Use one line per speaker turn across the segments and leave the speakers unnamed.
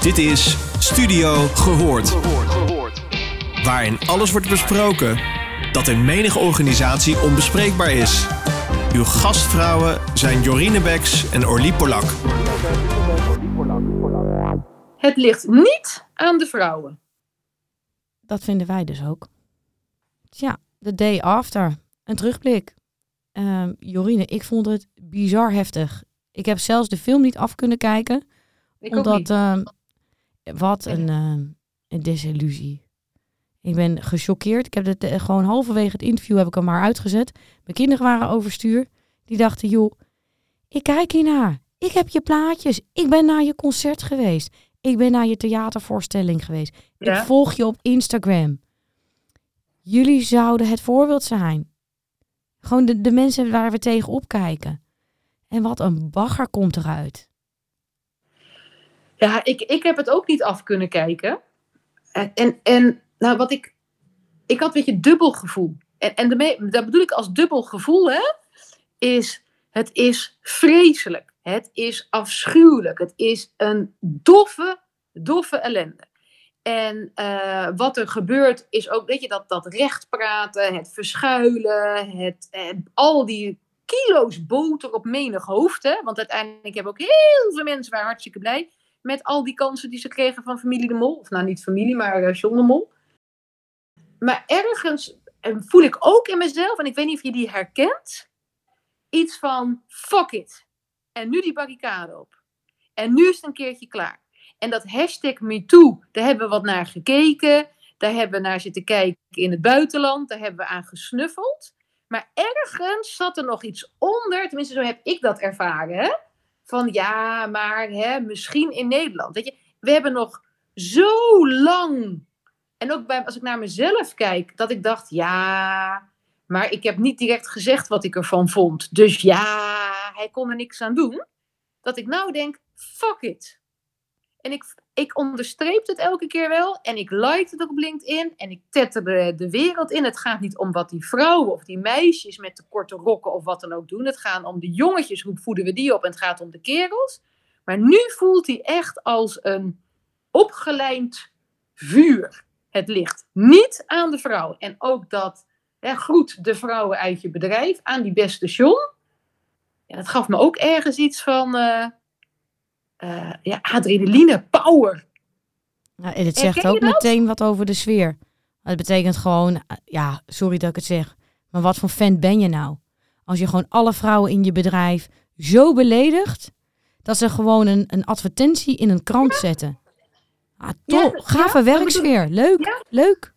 Dit is Studio Gehoord. Waarin alles wordt besproken dat in menige organisatie onbespreekbaar is. Uw gastvrouwen zijn Jorine Beks en Orlie Polak.
Het ligt niet aan de vrouwen.
Dat vinden wij dus ook. Tja, The Day After. Een terugblik. Ehm, Jorine, ik vond het bizar heftig. Ik heb zelfs de film niet af kunnen kijken.
Ik ook
omdat,
niet.
Wat een, ehm, een desillusie. Ik ben gechoqueerd. Ik heb het eh, gewoon halverwege het interview heb ik hem maar uitgezet. Mijn kinderen waren overstuur. Die dachten, joh, ik kijk hiernaar. Ik heb je plaatjes. Ik ben naar je concert geweest. Ik ben naar je theatervoorstelling geweest.
Ja.
Ik volg je op Instagram. Jullie zouden het voorbeeld zijn. Gewoon de, de mensen waar we tegen opkijken. En wat een bagger komt eruit.
Ja, ik, ik heb het ook niet af kunnen kijken. En, en, nou, wat ik. Ik had een beetje dubbel gevoel. En, en daarmee, dat bedoel ik als dubbel gevoel, hè? Is. Het is vreselijk. Het is afschuwelijk. Het is een doffe, doffe ellende. En eh, wat er gebeurt is ook, weet je, dat, dat recht praten, het verschuilen, het, eh, al die kilo's boter op menig hoofd. Hè? Want uiteindelijk hebben ook heel veel mensen waren hartstikke blij met al die kansen die ze kregen van familie de Mol. Of nou, niet familie, maar uh, John de Mol. Maar ergens eh, voel ik ook in mezelf, en ik weet niet of je die herkent, iets van fuck it. En nu die barricade op. En nu is het een keertje klaar. En dat hashtag MeToo, daar hebben we wat naar gekeken. Daar hebben we naar zitten kijken in het buitenland. Daar hebben we aan gesnuffeld. Maar ergens zat er nog iets onder. Tenminste, zo heb ik dat ervaren. Hè? Van ja, maar hè, misschien in Nederland. Weet je, we hebben nog zo lang. En ook bij, als ik naar mezelf kijk, dat ik dacht, ja, maar ik heb niet direct gezegd wat ik ervan vond. Dus ja, hij kon er niks aan doen. Dat ik nou denk, fuck it. En ik, ik onderstreep het elke keer wel. En ik like het op LinkedIn. En ik tetter de, de wereld in. Het gaat niet om wat die vrouwen of die meisjes met de korte rokken of wat dan ook doen. Het gaat om de jongetjes. Hoe voeden we die op? En het gaat om de kerels. Maar nu voelt hij echt als een opgelijnd vuur. Het ligt niet aan de vrouw. En ook dat, hè, groet de vrouwen uit je bedrijf aan die beste John. Ja, dat gaf me ook ergens iets van... uh, uh, ja, adrenaline, power.
Ja, en het zegt ook meteen wat over de sfeer. Het betekent gewoon, ja, sorry dat ik het zeg, maar wat voor fan ben je nou? Als je gewoon alle vrouwen in je bedrijf zo beledigt, dat ze gewoon een, een advertentie in een krant ja. zetten. Ah, top, ja, gave ja, werksfeer. Leuk, leuk.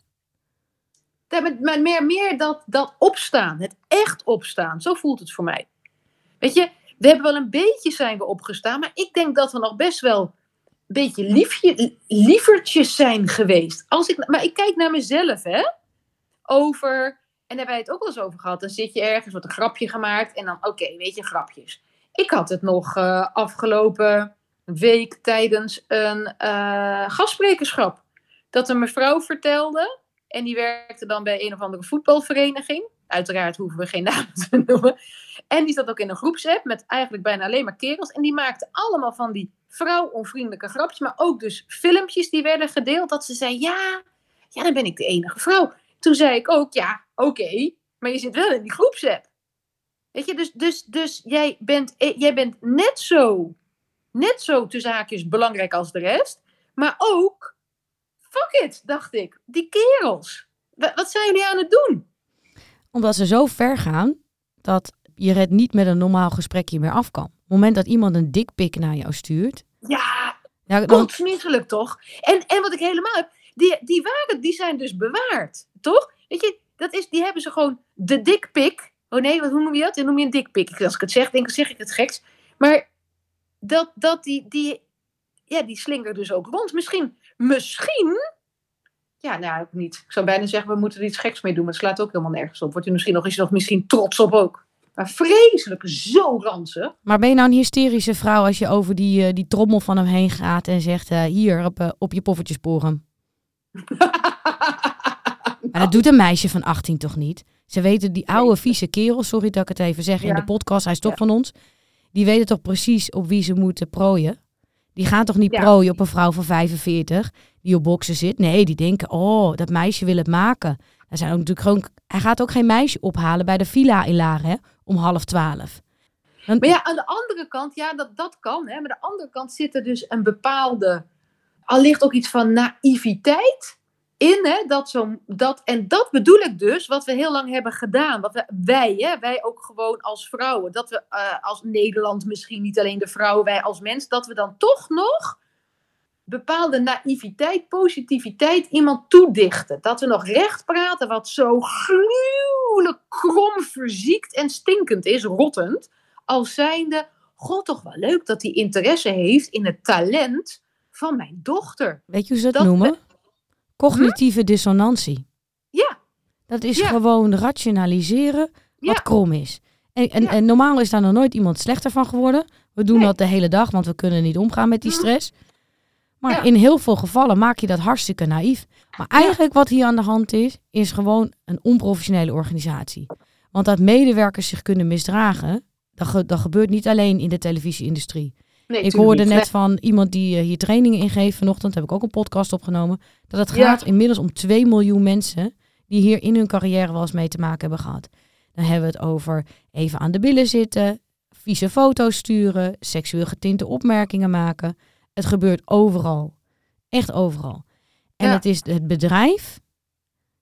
Maar meer, meer dat, dat opstaan, het echt opstaan. Zo voelt het voor mij. Weet je, we hebben wel een beetje zijn we opgestaan, maar ik denk dat we nog best wel een beetje liefje, lievertjes zijn geweest. Als ik, maar ik kijk naar mezelf, hè. Over, en daar hebben wij het ook wel eens over gehad. Dan zit je ergens, wordt een grapje gemaakt en dan, oké, weet je, grapjes. Ik had het nog uh, afgelopen week tijdens een uh, gastsprekerschap. Dat een mevrouw vertelde, en die werkte dan bij een of andere voetbalvereniging. Uiteraard hoeven we geen namen te noemen. En die zat ook in een groepsapp met eigenlijk bijna alleen maar kerels. En die maakte allemaal van die vrouwonvriendelijke grapjes. Maar ook dus filmpjes die werden gedeeld. Dat ze zei, ja, ja, dan ben ik de enige vrouw. Toen zei ik ook, ja, oké. Maar je zit wel in die groepsapp. Weet je, dus, dus, dus jij, bent, jij bent net zo, net zo tussen haakjes belangrijk als de rest. Maar ook, fuck it, dacht ik. Die kerels. Wat zijn jullie aan het doen?
Omdat ze zo ver gaan dat je het niet met een normaal gesprekje meer af kan. Op het moment dat iemand een dikpik naar jou stuurt.
Ja, ja dan... toch? En, en wat ik helemaal heb, die, die waren, die zijn dus bewaard, toch? Weet je, dat is, die hebben ze gewoon de dikpik. Oh nee, wat, hoe noem je dat? Dan noem je een dikpik. Als ik het zeg, denk ik, zeg ik het geks. Maar dat, dat die, die, ja, die slingert dus ook rond. Misschien, misschien ja, nou, niet. Ik zou bijna zeggen, we moeten er iets geks mee doen. Maar het slaat ook helemaal nergens op. Wordt u misschien nog, is je nog misschien trots op ook. Maar vreselijk, zo ranzig.
Maar ben je nou een hysterische vrouw als je over die, uh, die trommel van hem heen gaat en zegt, uh, hier, op, uh, op je poffertjesporen? maar dat doet een meisje van 18 toch niet? Ze weten, die oude vieze kerel, sorry dat ik het even zeg
Ja.
in de podcast, hij is toch
Ja.
van ons. Die weten toch precies op wie ze moeten prooien? Die gaan toch niet
Ja.
prooien op een vrouw van 45 die op boksen zit? Nee, die denken, oh, dat meisje wil het maken. Er zijn ook natuurlijk gewoon, hij gaat ook geen meisje ophalen bij de villa in Laren, hè, om half twaalf. Dan,
Maar ja, aan de andere kant, ja, dat, dat kan. Hè. Maar aan de andere kant zit er dus een bepaalde, allicht ook iets van naïviteit in. Hè, dat zo, dat, en dat bedoel ik dus, wat we heel lang hebben gedaan. Wat we, wij, hè, wij ook gewoon als vrouwen. Dat we eh, als Nederland, misschien niet alleen de vrouwen, wij als mens, dat we dan toch nog bepaalde naïviteit, positiviteit iemand toedichten. Dat we nog recht praten wat zo gruwelijk krom, verziekt en stinkend is, rottend. Als zijnde, god toch wel leuk dat hij interesse heeft in het talent van mijn dochter.
weet je hoe ze dat,
dat-
noemen? Cognitieve dissonantie.
Ja,
Dat is
Ja.
gewoon rationaliseren wat
Ja.
krom is. En, en,
Ja.
en normaal is daar nog nooit iemand slechter van geworden. We doen
Nee.
dat de hele dag, want we kunnen niet omgaan met die
Mhm.
stress. Maar
Ja.
in heel veel gevallen maak je dat hartstikke naïef. Maar eigenlijk wat hier aan de hand is, is gewoon een onprofessionele organisatie. Want dat medewerkers zich kunnen misdragen, dat, ge- dat gebeurt niet alleen in de televisieindustrie.
Nee,
Ik hoorde
niet.
net van iemand die eh, hier trainingen ingeeft vanochtend, heb ik ook een podcast opgenomen, dat het
Ja.
gaat inmiddels om 2 miljoen mensen die hier in hun carrière wel eens mee te maken hebben gehad. Dan hebben we het over even aan de billen zitten, vieze foto's sturen, seksueel getinte opmerkingen maken. Het gebeurt overal. Echt overal. En
Ja.
het is het bedrijf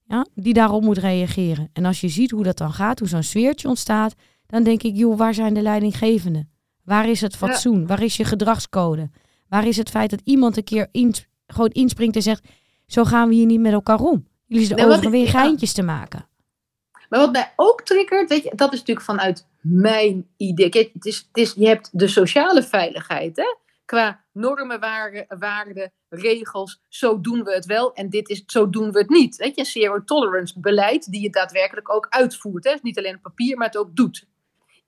ja, die daarop moet reageren. En als je ziet hoe dat dan gaat, hoe zo'n sfeertje ontstaat, dan denk ik, joh, waar zijn de leidinggevenden? Waar is het fatsoen? Waar is je gedragscode? Waar is het feit dat iemand een keer ins- gewoon inspringt en zegt, zo gaan we hier niet met elkaar om. Jullie
wat
overal
ik-
weer
ja.
geintjes te maken.
Maar wat mij ook triggert, weet je, dat is natuurlijk vanuit mijn idee. Kijk, het is, het is, je hebt de sociale veiligheid, hè? qua normen, waarden, waarden, regels. Zo doen we het wel en dit is, zo doen we het niet. Weet je, een zero tolerance beleid die je daadwerkelijk ook uitvoert. Hè? Niet alleen op papier, maar het ook doet.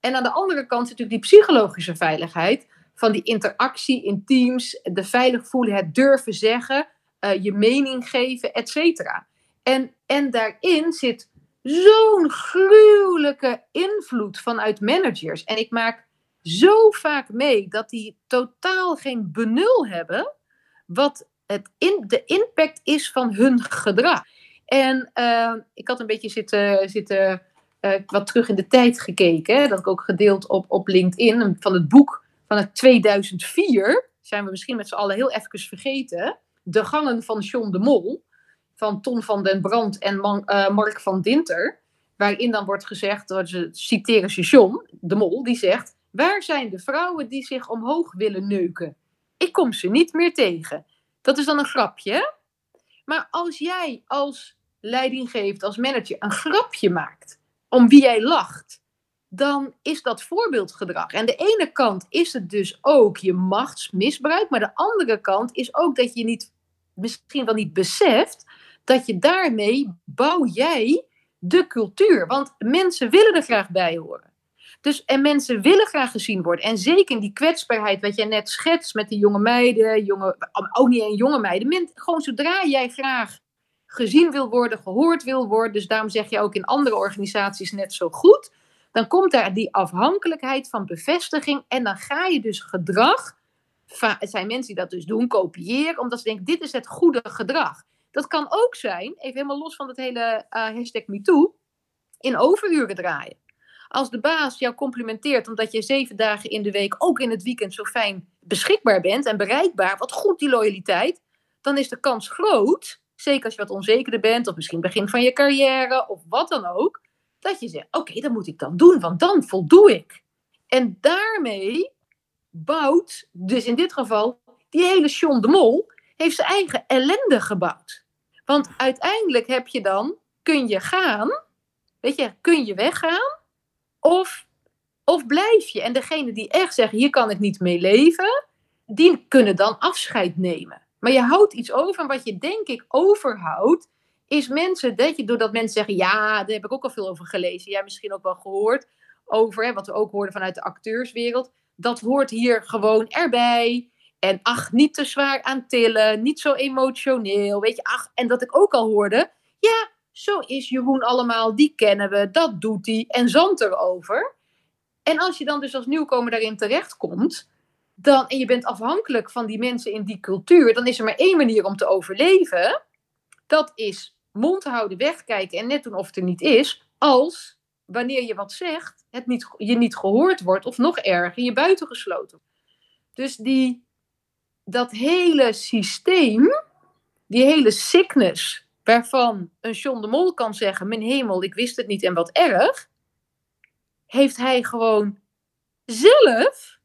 En aan de andere kant natuurlijk die psychologische veiligheid van die interactie in teams, de veilig voelen, het durven zeggen, eh, je mening geven, et cetera. En, en daarin zit zo'n gruwelijke invloed vanuit managers. En ik maak zo vaak mee dat die totaal geen benul hebben wat het in, de impact is van hun gedrag. En eh, ik had een beetje zitten, zitten eh, wat terug in de tijd gekeken. Hè? Dat ik ook gedeeld op, op LinkedIn van het boek van het 2004. Zijn we misschien met z'n allen heel even vergeten. De gangen van John de Mol. Van Ton van den Brand en eh, Mark van Dinter. Waarin dan wordt gezegd, door ze citeren ze John de Mol, die zegt... Waar zijn de vrouwen die zich omhoog willen neuken? Ik kom ze niet meer tegen. Dat is dan een grapje. Maar als jij als leidinggevend, als manager, een grapje maakt om wie jij lacht, dan is dat voorbeeldgedrag. En de ene kant is het dus ook je machtsmisbruik, maar de andere kant is ook dat je niet, misschien wel niet beseft, dat je daarmee bouw jij de cultuur. Want mensen willen er graag bij horen. Dus, en mensen willen graag gezien worden. En zeker in die kwetsbaarheid, wat jij net schetst met die jonge meiden, jonge, ook niet alleen jonge meiden. Gewoon zodra jij graag gezien wil worden, gehoord wil worden, dus daarom zeg je ook in andere organisaties net zo goed, dan komt daar die afhankelijkheid van bevestiging en dan ga je dus gedrag, het zijn mensen die dat dus doen, kopiëren, omdat ze denken, dit is het goede gedrag. Dat kan ook zijn, even helemaal los van het hele eh, hashtag MeToo, in overuren draaien. Als de baas jou complimenteert omdat je zeven dagen in de week, ook in het weekend, zo fijn beschikbaar bent en bereikbaar, wat goed die loyaliteit, dan is de kans groot, zeker als je wat onzekerder bent, of misschien begin van je carrière, of wat dan ook, dat je zegt, oké, dat moet ik dan doen, want dan voldoe ik. En daarmee bouwt, dus in dit geval, die hele John de Mol, heeft zijn eigen ellende gebouwd. Want uiteindelijk heb je dan, kun je gaan, weet je, kun je weggaan, of, of blijf je. En degene die echt zeggen, hier kan ik niet mee leven, die kunnen dan afscheid nemen. Maar je houdt iets over. En wat je denk ik overhoudt, is mensen, dat je, doordat mensen zeggen, ja, daar heb ik ook al veel over gelezen. Jij misschien ook wel gehoord over, hè, wat we ook hoorden vanuit de acteurswereld. Dat hoort hier gewoon erbij. En ach, niet te zwaar aan tillen, niet zo emotioneel, weet je. Ach, en dat ik ook al hoorde, ja, zo is Jeroen allemaal, die kennen we, dat doet hij en zand erover. En als je dan dus als nieuwkomer daarin terechtkomt, dan, en je bent afhankelijk van die mensen in die cultuur, dan is er maar één manier om te overleven. Dat is mond houden, wegkijken en net doen of het er niet is. Als wanneer je wat zegt, het niet, je niet gehoord wordt of nog erger, je buitengesloten. Dus die, dat hele systeem, die hele sickness, waarvan een John de Mol kan zeggen: Mijn hemel, ik wist het niet en wat erg, heeft hij gewoon zelf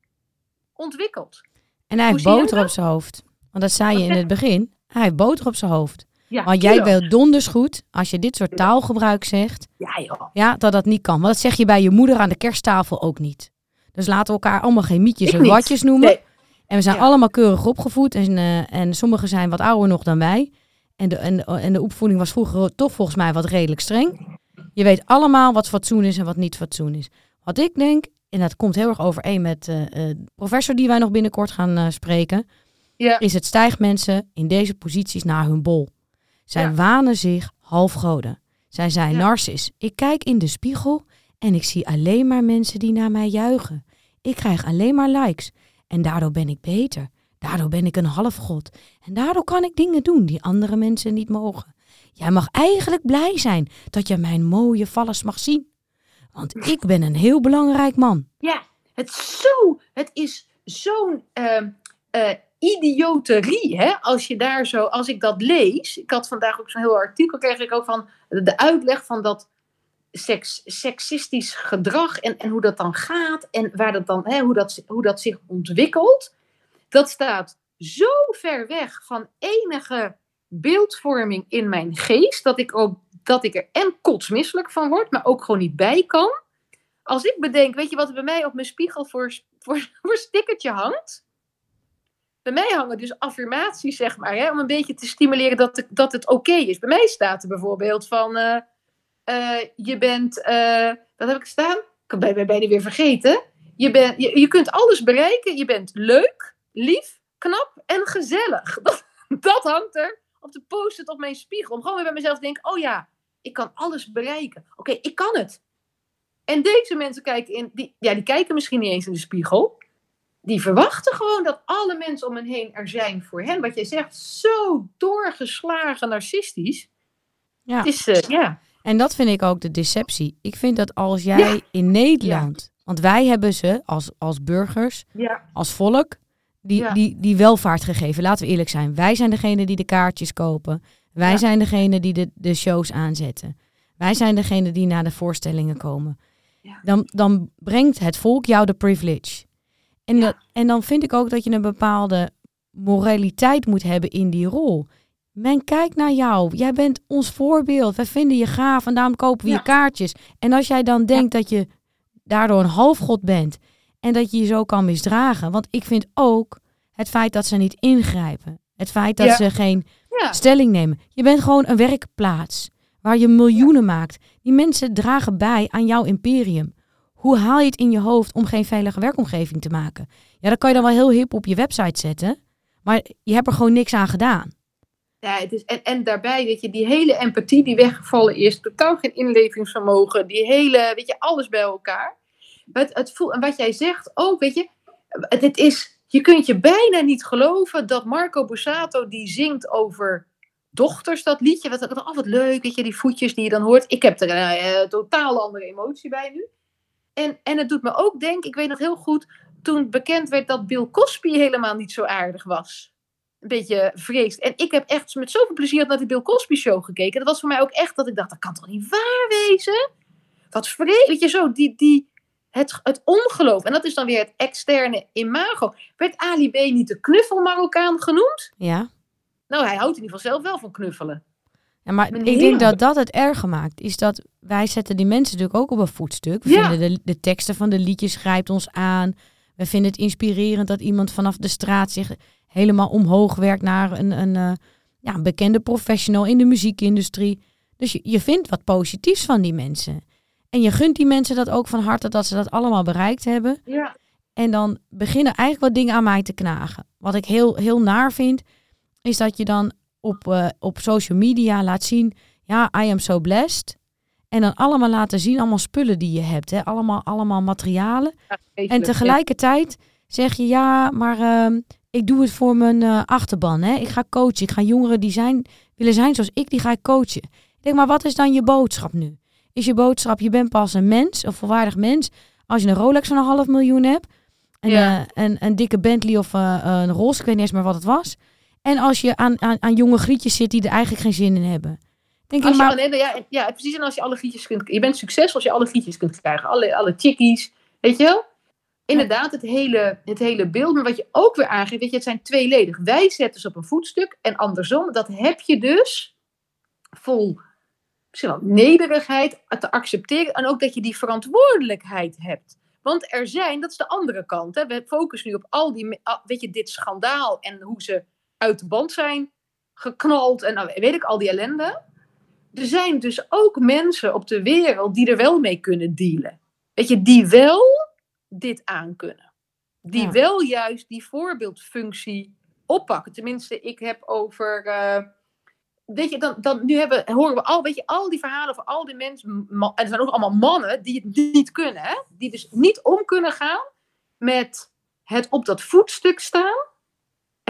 ontwikkeld.
En hij heeft boter op zijn hoofd. Want dat zei je in het begin. Hij heeft boter op zijn hoofd. Ja, Want jij wil donders goed, als je dit soort taalgebruik zegt,
ja, joh.
ja, dat dat niet kan. Want dat zeg je bij je moeder aan de kersttafel ook niet. Dus laten we elkaar allemaal geen mietjes en watjes noemen. En we zijn allemaal keurig opgevoed. En, uh, en sommigen zijn wat ouder nog dan wij. En de, en, en de opvoeding was vroeger toch volgens mij wat redelijk streng. Je weet allemaal wat fatsoen is en wat niet fatsoen is. Wat ik denk, en dat komt heel erg overeen met uh, de professor die wij nog binnenkort gaan spreken, ja. is het stijgt mensen in deze posities naar hun bol. Zij wanen zich halfgoden. Zij zijn ja. narcis. Ik kijk in de spiegel en ik zie alleen maar mensen die naar mij juichen. Ik krijg alleen maar likes. En daardoor ben ik beter. Daardoor ben ik een halfgod. En daardoor kan ik dingen doen die andere mensen niet mogen. Jij mag eigenlijk blij zijn dat je mijn mooie vallers mag zien. Want ik ben een heel belangrijk man.
Ja, het, zo, het is zo'n uh, idioterie, hè? Als je daar zo, als ik dat lees. Ik had vandaag ook zo'n heel artikel, kreeg ik ook van de uitleg van dat seks, seksistisch gedrag en, en hoe dat dan gaat en waar dat dan, hè, hoe, dat, hoe dat zich ontwikkelt. Dat staat zo ver weg van enige beeldvorming in mijn geest, dat ik, ook, dat ik er en kotsmisselijk van word, maar ook gewoon niet bij kan. Als ik bedenk, weet je wat er bij mij op mijn spiegel voor, voor, voor stickertje hangt? Bij mij hangen dus affirmaties, zeg maar, hè, om een beetje te stimuleren dat, het, dat het oké is. Bij mij staat er bijvoorbeeld van, uh, uh, je bent, uh, wat heb ik staan? Ik ben bijna weer vergeten. Je, bent, je, je kunt alles bereiken. Je bent leuk, lief, knap en gezellig. Dat, dat hangt er op de post-it op mijn spiegel. Om gewoon weer bij mezelf te denken, oh ja, ik kan alles bereiken. Oké, ik kan het. En deze mensen kijken in, die, ja, die kijken misschien niet eens in de spiegel die verwachten gewoon dat alle mensen om hen heen er zijn voor hen. Wat jij zegt, zo doorgeslagen narcistisch. Ja. Het is, uh, ja.
En dat vind ik ook de deceptie. Ik vind dat als jij in Nederland, want wij hebben ze als, als burgers, als volk, die, die, die welvaart gegeven. Laten we eerlijk zijn. Wij zijn degene die de kaartjes kopen. Wij zijn degene die de, de shows aanzetten. Wij zijn degene die naar de voorstellingen komen. Dan, dan brengt het volk jou de privilege. En, dat, en dan vind ik ook dat je een bepaalde moraliteit moet hebben in die rol. Men kijkt naar jou. Jij bent ons voorbeeld. Wij vinden je gaaf en daarom kopen we je kaartjes. En als jij dan denkt dat je daardoor een halfgod bent en dat je je zo kan misdragen. Want ik vind ook het feit dat ze niet ingrijpen. Het feit dat ze geen stelling nemen. Je bent gewoon een werkplaats waar je miljoenen maakt. Die mensen dragen bij aan jouw imperium. Hoe haal je het in je hoofd om geen veilige werkomgeving te maken? Ja, dat kan je dan wel heel hip op je website zetten. Maar je hebt er gewoon niks aan gedaan.
Ja, het is, en, en daarbij, weet je, die hele empathie die weggevallen is, totaal geen inlevingsvermogen, die hele, weet je, alles bij elkaar. Het, het voel, en wat jij zegt ook, weet je, het, het is, je kunt je bijna niet geloven dat Marco Bussato die zingt over dochters, dat liedje, wat, wat altijd leuk, weet je, die voetjes die je dan hoort. Ik heb er een uh, totaal andere emotie bij nu. En, en het doet me ook denken, ik weet nog heel goed, toen bekend werd dat Bill Cosby helemaal niet zo aardig was. Een beetje vreesd. En ik heb echt met zoveel plezier naar de Bill Cosby show gekeken. Dat was voor mij ook echt dat ik dacht, dat kan toch niet waar wezen? Wat vreemd. Weet je zo, die, die, het, het ongeloof. En dat is dan weer het externe imago. Werd Ali B niet de knuffelmarokkaan genoemd?
Ja.
Nou, hij houdt in ieder geval zelf wel van knuffelen.
Ja, maar ik denk dat dat het erger maakt. Is dat wij zetten die mensen natuurlijk ook op een voetstuk. We vinden de, de teksten van de liedjes grijpt ons aan. We vinden het inspirerend dat iemand vanaf de straat zich helemaal omhoog werkt naar een, een, uh, ja, een bekende professional in de muziekindustrie. Dus je, je vindt wat positiefs van die mensen. En je gunt die mensen dat ook van harte dat ze dat allemaal bereikt hebben.
Ja.
En dan beginnen eigenlijk wat dingen aan mij te knagen. Wat ik heel, heel naar vind, is dat je dan op, uh, op social media laat zien, ja, I am so blessed. En dan allemaal laten zien, allemaal spullen die je hebt. Hè? Allemaal, allemaal materialen. en tegelijkertijd zeg je ja, maar ehm, ik doe het voor mijn uh, achterban. Hè? Ik ga coachen. Ik ga jongeren die zijn, willen zijn zoals ik, die ga ik coachen. Ik denk, maar wat is dan je boodschap nu? Is je boodschap, je bent pas een mens, een volwaardig mens, als je een Rolex van een half miljoen hebt. En, ja. uh, een, een dikke Bentley of uh, een Rolls, ik weet niet eens meer wat het was. En als je aan, aan, aan jonge grietjes zit die er eigenlijk geen zin in hebben.
Denk als je, maar... alleen, ja, ja, precies. En als je alle grietjes kunt... Je bent succesvol als je alle grietjes kunt krijgen. Alle, alle chickies, weet je wel? Inderdaad, het hele, het hele beeld. Maar wat je ook weer aangeeft, weet je, het zijn tweeledig. Wij zetten ze op een voetstuk en andersom. Dat heb je dus vol nederigheid te accepteren. En ook dat je die verantwoordelijkheid hebt. Want er zijn, dat is de andere kant. Hè. We focussen nu op al die, weet je, dit schandaal en hoe ze uit de band zijn geknald en nou, weet ik, al die ellende. Er zijn dus ook mensen op de wereld die er wel mee kunnen dealen. Weet je, die wel dit aankunnen. Die wel juist die voorbeeldfunctie oppakken. Tenminste, ik heb over. Uh, weet je, dan, dan nu hebben, horen we al, weet je, al die verhalen van al die mensen. en er zijn ook allemaal mannen die het niet kunnen. Die dus niet om kunnen gaan met het op dat voetstuk staan.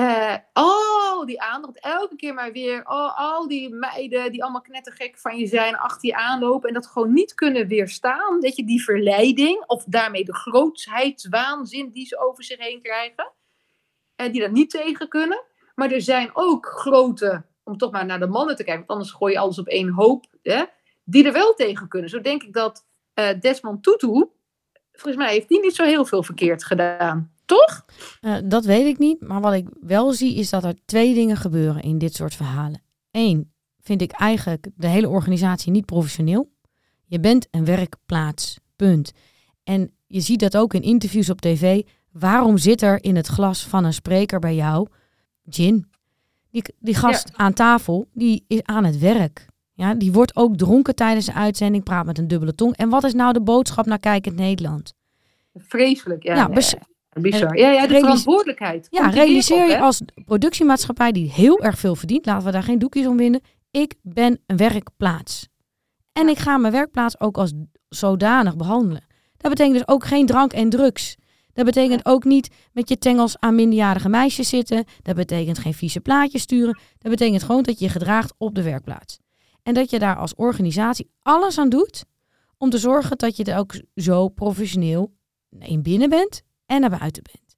Uh, oh, die aandacht. Elke keer maar weer. Oh, al die meiden die allemaal knettergek van je zijn, achter je aanlopen. En dat gewoon niet kunnen weerstaan. Dat je die verleiding, of daarmee de grootheidswaanzin die ze over zich heen krijgen. En die dat niet tegen kunnen. Maar er zijn ook grote, om toch maar naar de mannen te kijken, want anders gooi je alles op één hoop. Hè, die er wel tegen kunnen. Zo denk ik dat uh, Desmond Tutu, volgens mij heeft die niet zo heel veel verkeerd gedaan. Toch?
Uh, dat weet ik niet. Maar wat ik wel zie is dat er twee dingen gebeuren in dit soort verhalen. Eén, vind ik eigenlijk de hele organisatie niet professioneel. Je bent een werkplaats. Punt. En je ziet dat ook in interviews op tv. Waarom zit er in het glas van een spreker bij jou gin? Die, die gast aan tafel, die is aan het werk. Ja, die wordt ook dronken tijdens de uitzending, praat met een dubbele tong. En wat is nou de boodschap naar kijkend Nederland?
Vreselijk, ja. ja Bizar. Ja, ja, de verantwoordelijkheid.
Ja, realiseer je als productiemaatschappij die heel erg veel verdient, laten we daar geen doekjes om winnen. Ik ben een werkplaats. En ik ga mijn werkplaats ook als zodanig behandelen. Dat betekent dus ook geen drank en drugs. Dat betekent ook niet met je tengels aan minderjarige meisjes zitten. Dat betekent geen vieze plaatjes sturen. Dat betekent gewoon dat je je gedraagt op de werkplaats. En dat je daar als organisatie alles aan doet om te zorgen dat je er ook zo professioneel in binnen bent en naar buiten bent.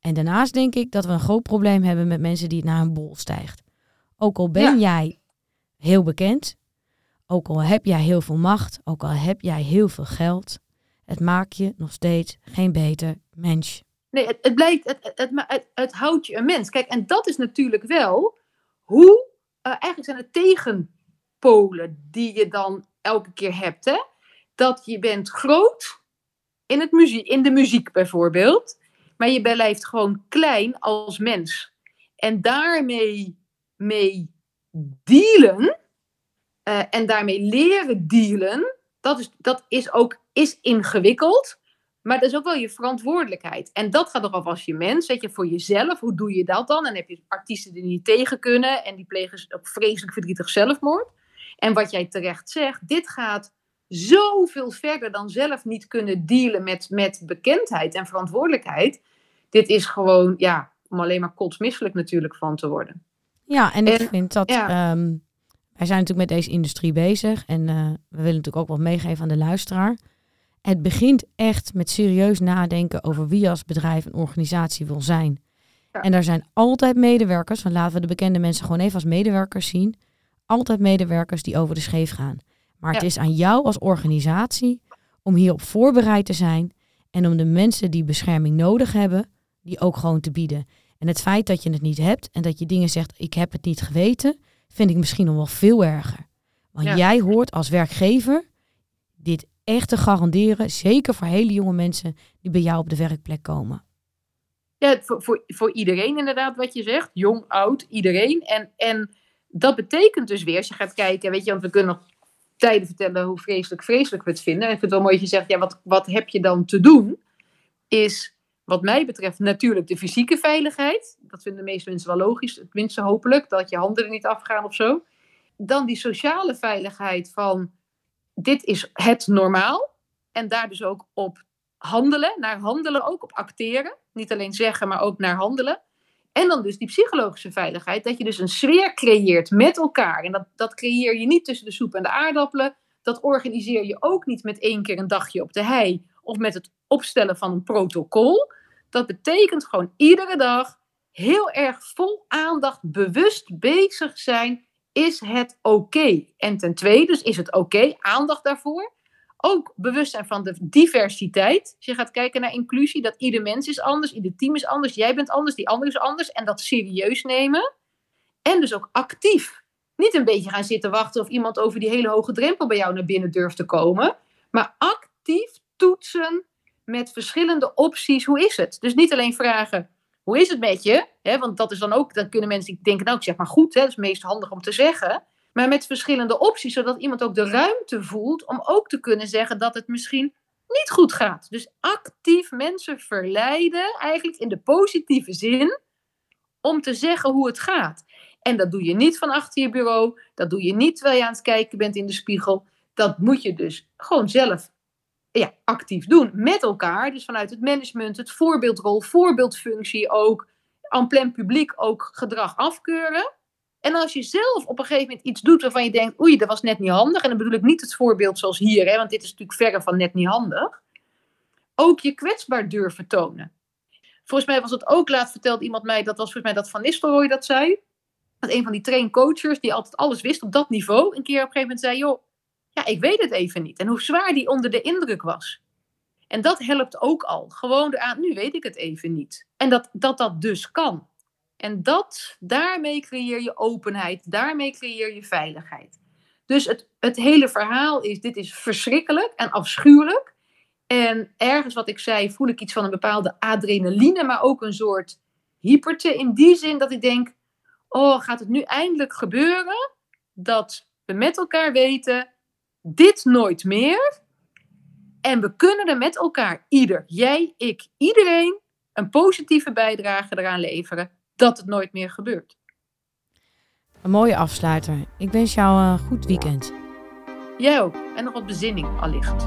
En daarnaast denk ik dat we een groot probleem hebben met mensen die het naar een bol stijgt. Ook al ben jij heel bekend, ook al heb jij heel veel macht, ook al heb jij heel veel geld, het maakt je nog steeds geen beter mens.
Nee, het, het blijkt, het, het, het, houdt je een mens. Kijk, en dat is natuurlijk wel hoe, uh, eigenlijk zijn het tegenpolen die je dan elke keer hebt. Hè? Dat je bent groot, in, het muziek, in de muziek bijvoorbeeld. Maar je blijft gewoon klein als mens. En daarmee mee dealen uh, en daarmee leren dealen, dat is, dat is ook is ingewikkeld. Maar dat is ook wel je verantwoordelijkheid. En dat gaat toch als je mens, weet je, voor jezelf. Hoe doe je dat dan? En heb je artiesten die niet tegen kunnen en die plegen ook vreselijk verdrietig zelfmoord. En wat jij terecht zegt, dit gaat zoveel verder dan zelf niet kunnen dealen met, met bekendheid en verantwoordelijkheid. Dit is gewoon, ja, om alleen maar kotsmisselijk natuurlijk van te worden.
Ja, en ik vind dat. Ehm, wij zijn natuurlijk met deze industrie bezig en uh, we willen natuurlijk ook wat meegeven aan de luisteraar. Het begint echt met serieus nadenken over wie als bedrijf een organisatie wil zijn. En daar zijn altijd medewerkers, want laten we de bekende mensen gewoon even als medewerkers zien. Altijd medewerkers die over de scheef gaan. Maar het is aan jou als organisatie om hierop voorbereid te zijn en om de mensen die bescherming nodig hebben, die ook gewoon te bieden. En het feit dat je het niet hebt en dat je dingen zegt, ik heb het niet geweten, vind ik misschien nog wel veel erger. Want jij hoort als werkgever dit echt te garanderen, zeker voor hele jonge mensen die bij jou op de werkplek komen.
Ja, voor, voor, voor iedereen inderdaad wat je zegt, jong, oud, iedereen. En, en dat betekent dus weer, als je gaat kijken, weet je, want we kunnen nog tijden vertellen hoe vreselijk, vreselijk we het vinden. En ik vind het wel mooi dat je zegt, ja, wat, wat heb je dan te doen? Is wat mij betreft natuurlijk de fysieke veiligheid. Dat vinden de meeste mensen wel logisch, tenminste hopelijk, dat je handen er niet afgaan of zo. Dan die sociale veiligheid van, dit is het normaal. En daar dus ook op handelen, naar handelen ook, op acteren. Niet alleen zeggen, maar ook naar handelen. En dan dus die psychologische veiligheid, dat je dus een sfeer creëert met elkaar. En dat, dat creëer je niet tussen de soep en de aardappelen. Dat organiseer je ook niet met één keer een dagje op de hei of met het opstellen van een protocol. Dat betekent gewoon iedere dag heel erg vol aandacht bewust bezig zijn. Is het oké? En ten tweede, dus is het oké? Aandacht daarvoor. Ook bewust zijn van de diversiteit. Als je gaat kijken naar inclusie, dat ieder mens is anders, ieder team is anders, jij bent anders, die ander is anders. En dat serieus nemen. En dus ook actief. Niet een beetje gaan zitten wachten of iemand over die hele hoge drempel bij jou naar binnen durft te komen. Maar actief toetsen met verschillende opties. Hoe is het? Dus niet alleen vragen, hoe is het met je? want dat is dan ook, dan kunnen mensen denken, nou ik zeg maar goed, dat is meest handig om te zeggen. Maar met verschillende opties, zodat iemand ook de ruimte voelt om ook te kunnen zeggen dat het misschien niet goed gaat. Dus actief mensen verleiden, eigenlijk in de positieve zin, om te zeggen hoe het gaat. En dat doe je niet van achter je bureau, dat doe je niet terwijl je aan het kijken bent in de spiegel. Dat moet je dus gewoon zelf ja, actief doen met elkaar. Dus vanuit het management, het voorbeeldrol, voorbeeldfunctie ook, aan plein publiek ook gedrag afkeuren. En als je zelf op een gegeven moment iets doet waarvan je denkt, oei, dat was net niet handig. En dan bedoel ik niet het voorbeeld zoals hier, hè, want dit is natuurlijk verre van net niet handig. Ook je kwetsbaar durven tonen. Volgens mij was het ook laat verteld iemand mij, dat was volgens mij dat Van Nistelrooy dat zei. Dat een van die traincoachers die altijd alles wist op dat niveau, een keer op een gegeven moment zei, joh, ja, ik weet het even niet. En hoe zwaar die onder de indruk was. En dat helpt ook al. Gewoon aan, nu weet ik het even niet. En dat dat, dat dus kan. En dat, daarmee creëer je openheid, daarmee creëer je veiligheid. Dus het, het hele verhaal is, dit is verschrikkelijk en afschuwelijk. En ergens wat ik zei, voel ik iets van een bepaalde adrenaline, maar ook een soort hyperte. In die zin dat ik denk, oh, gaat het nu eindelijk gebeuren dat we met elkaar weten, dit nooit meer. En we kunnen er met elkaar, ieder, jij, ik, iedereen, een positieve bijdrage eraan leveren dat het nooit meer gebeurt.
Een mooie afsluiter. Ik wens jou een goed weekend.
Jij ook. En nog wat bezinning allicht.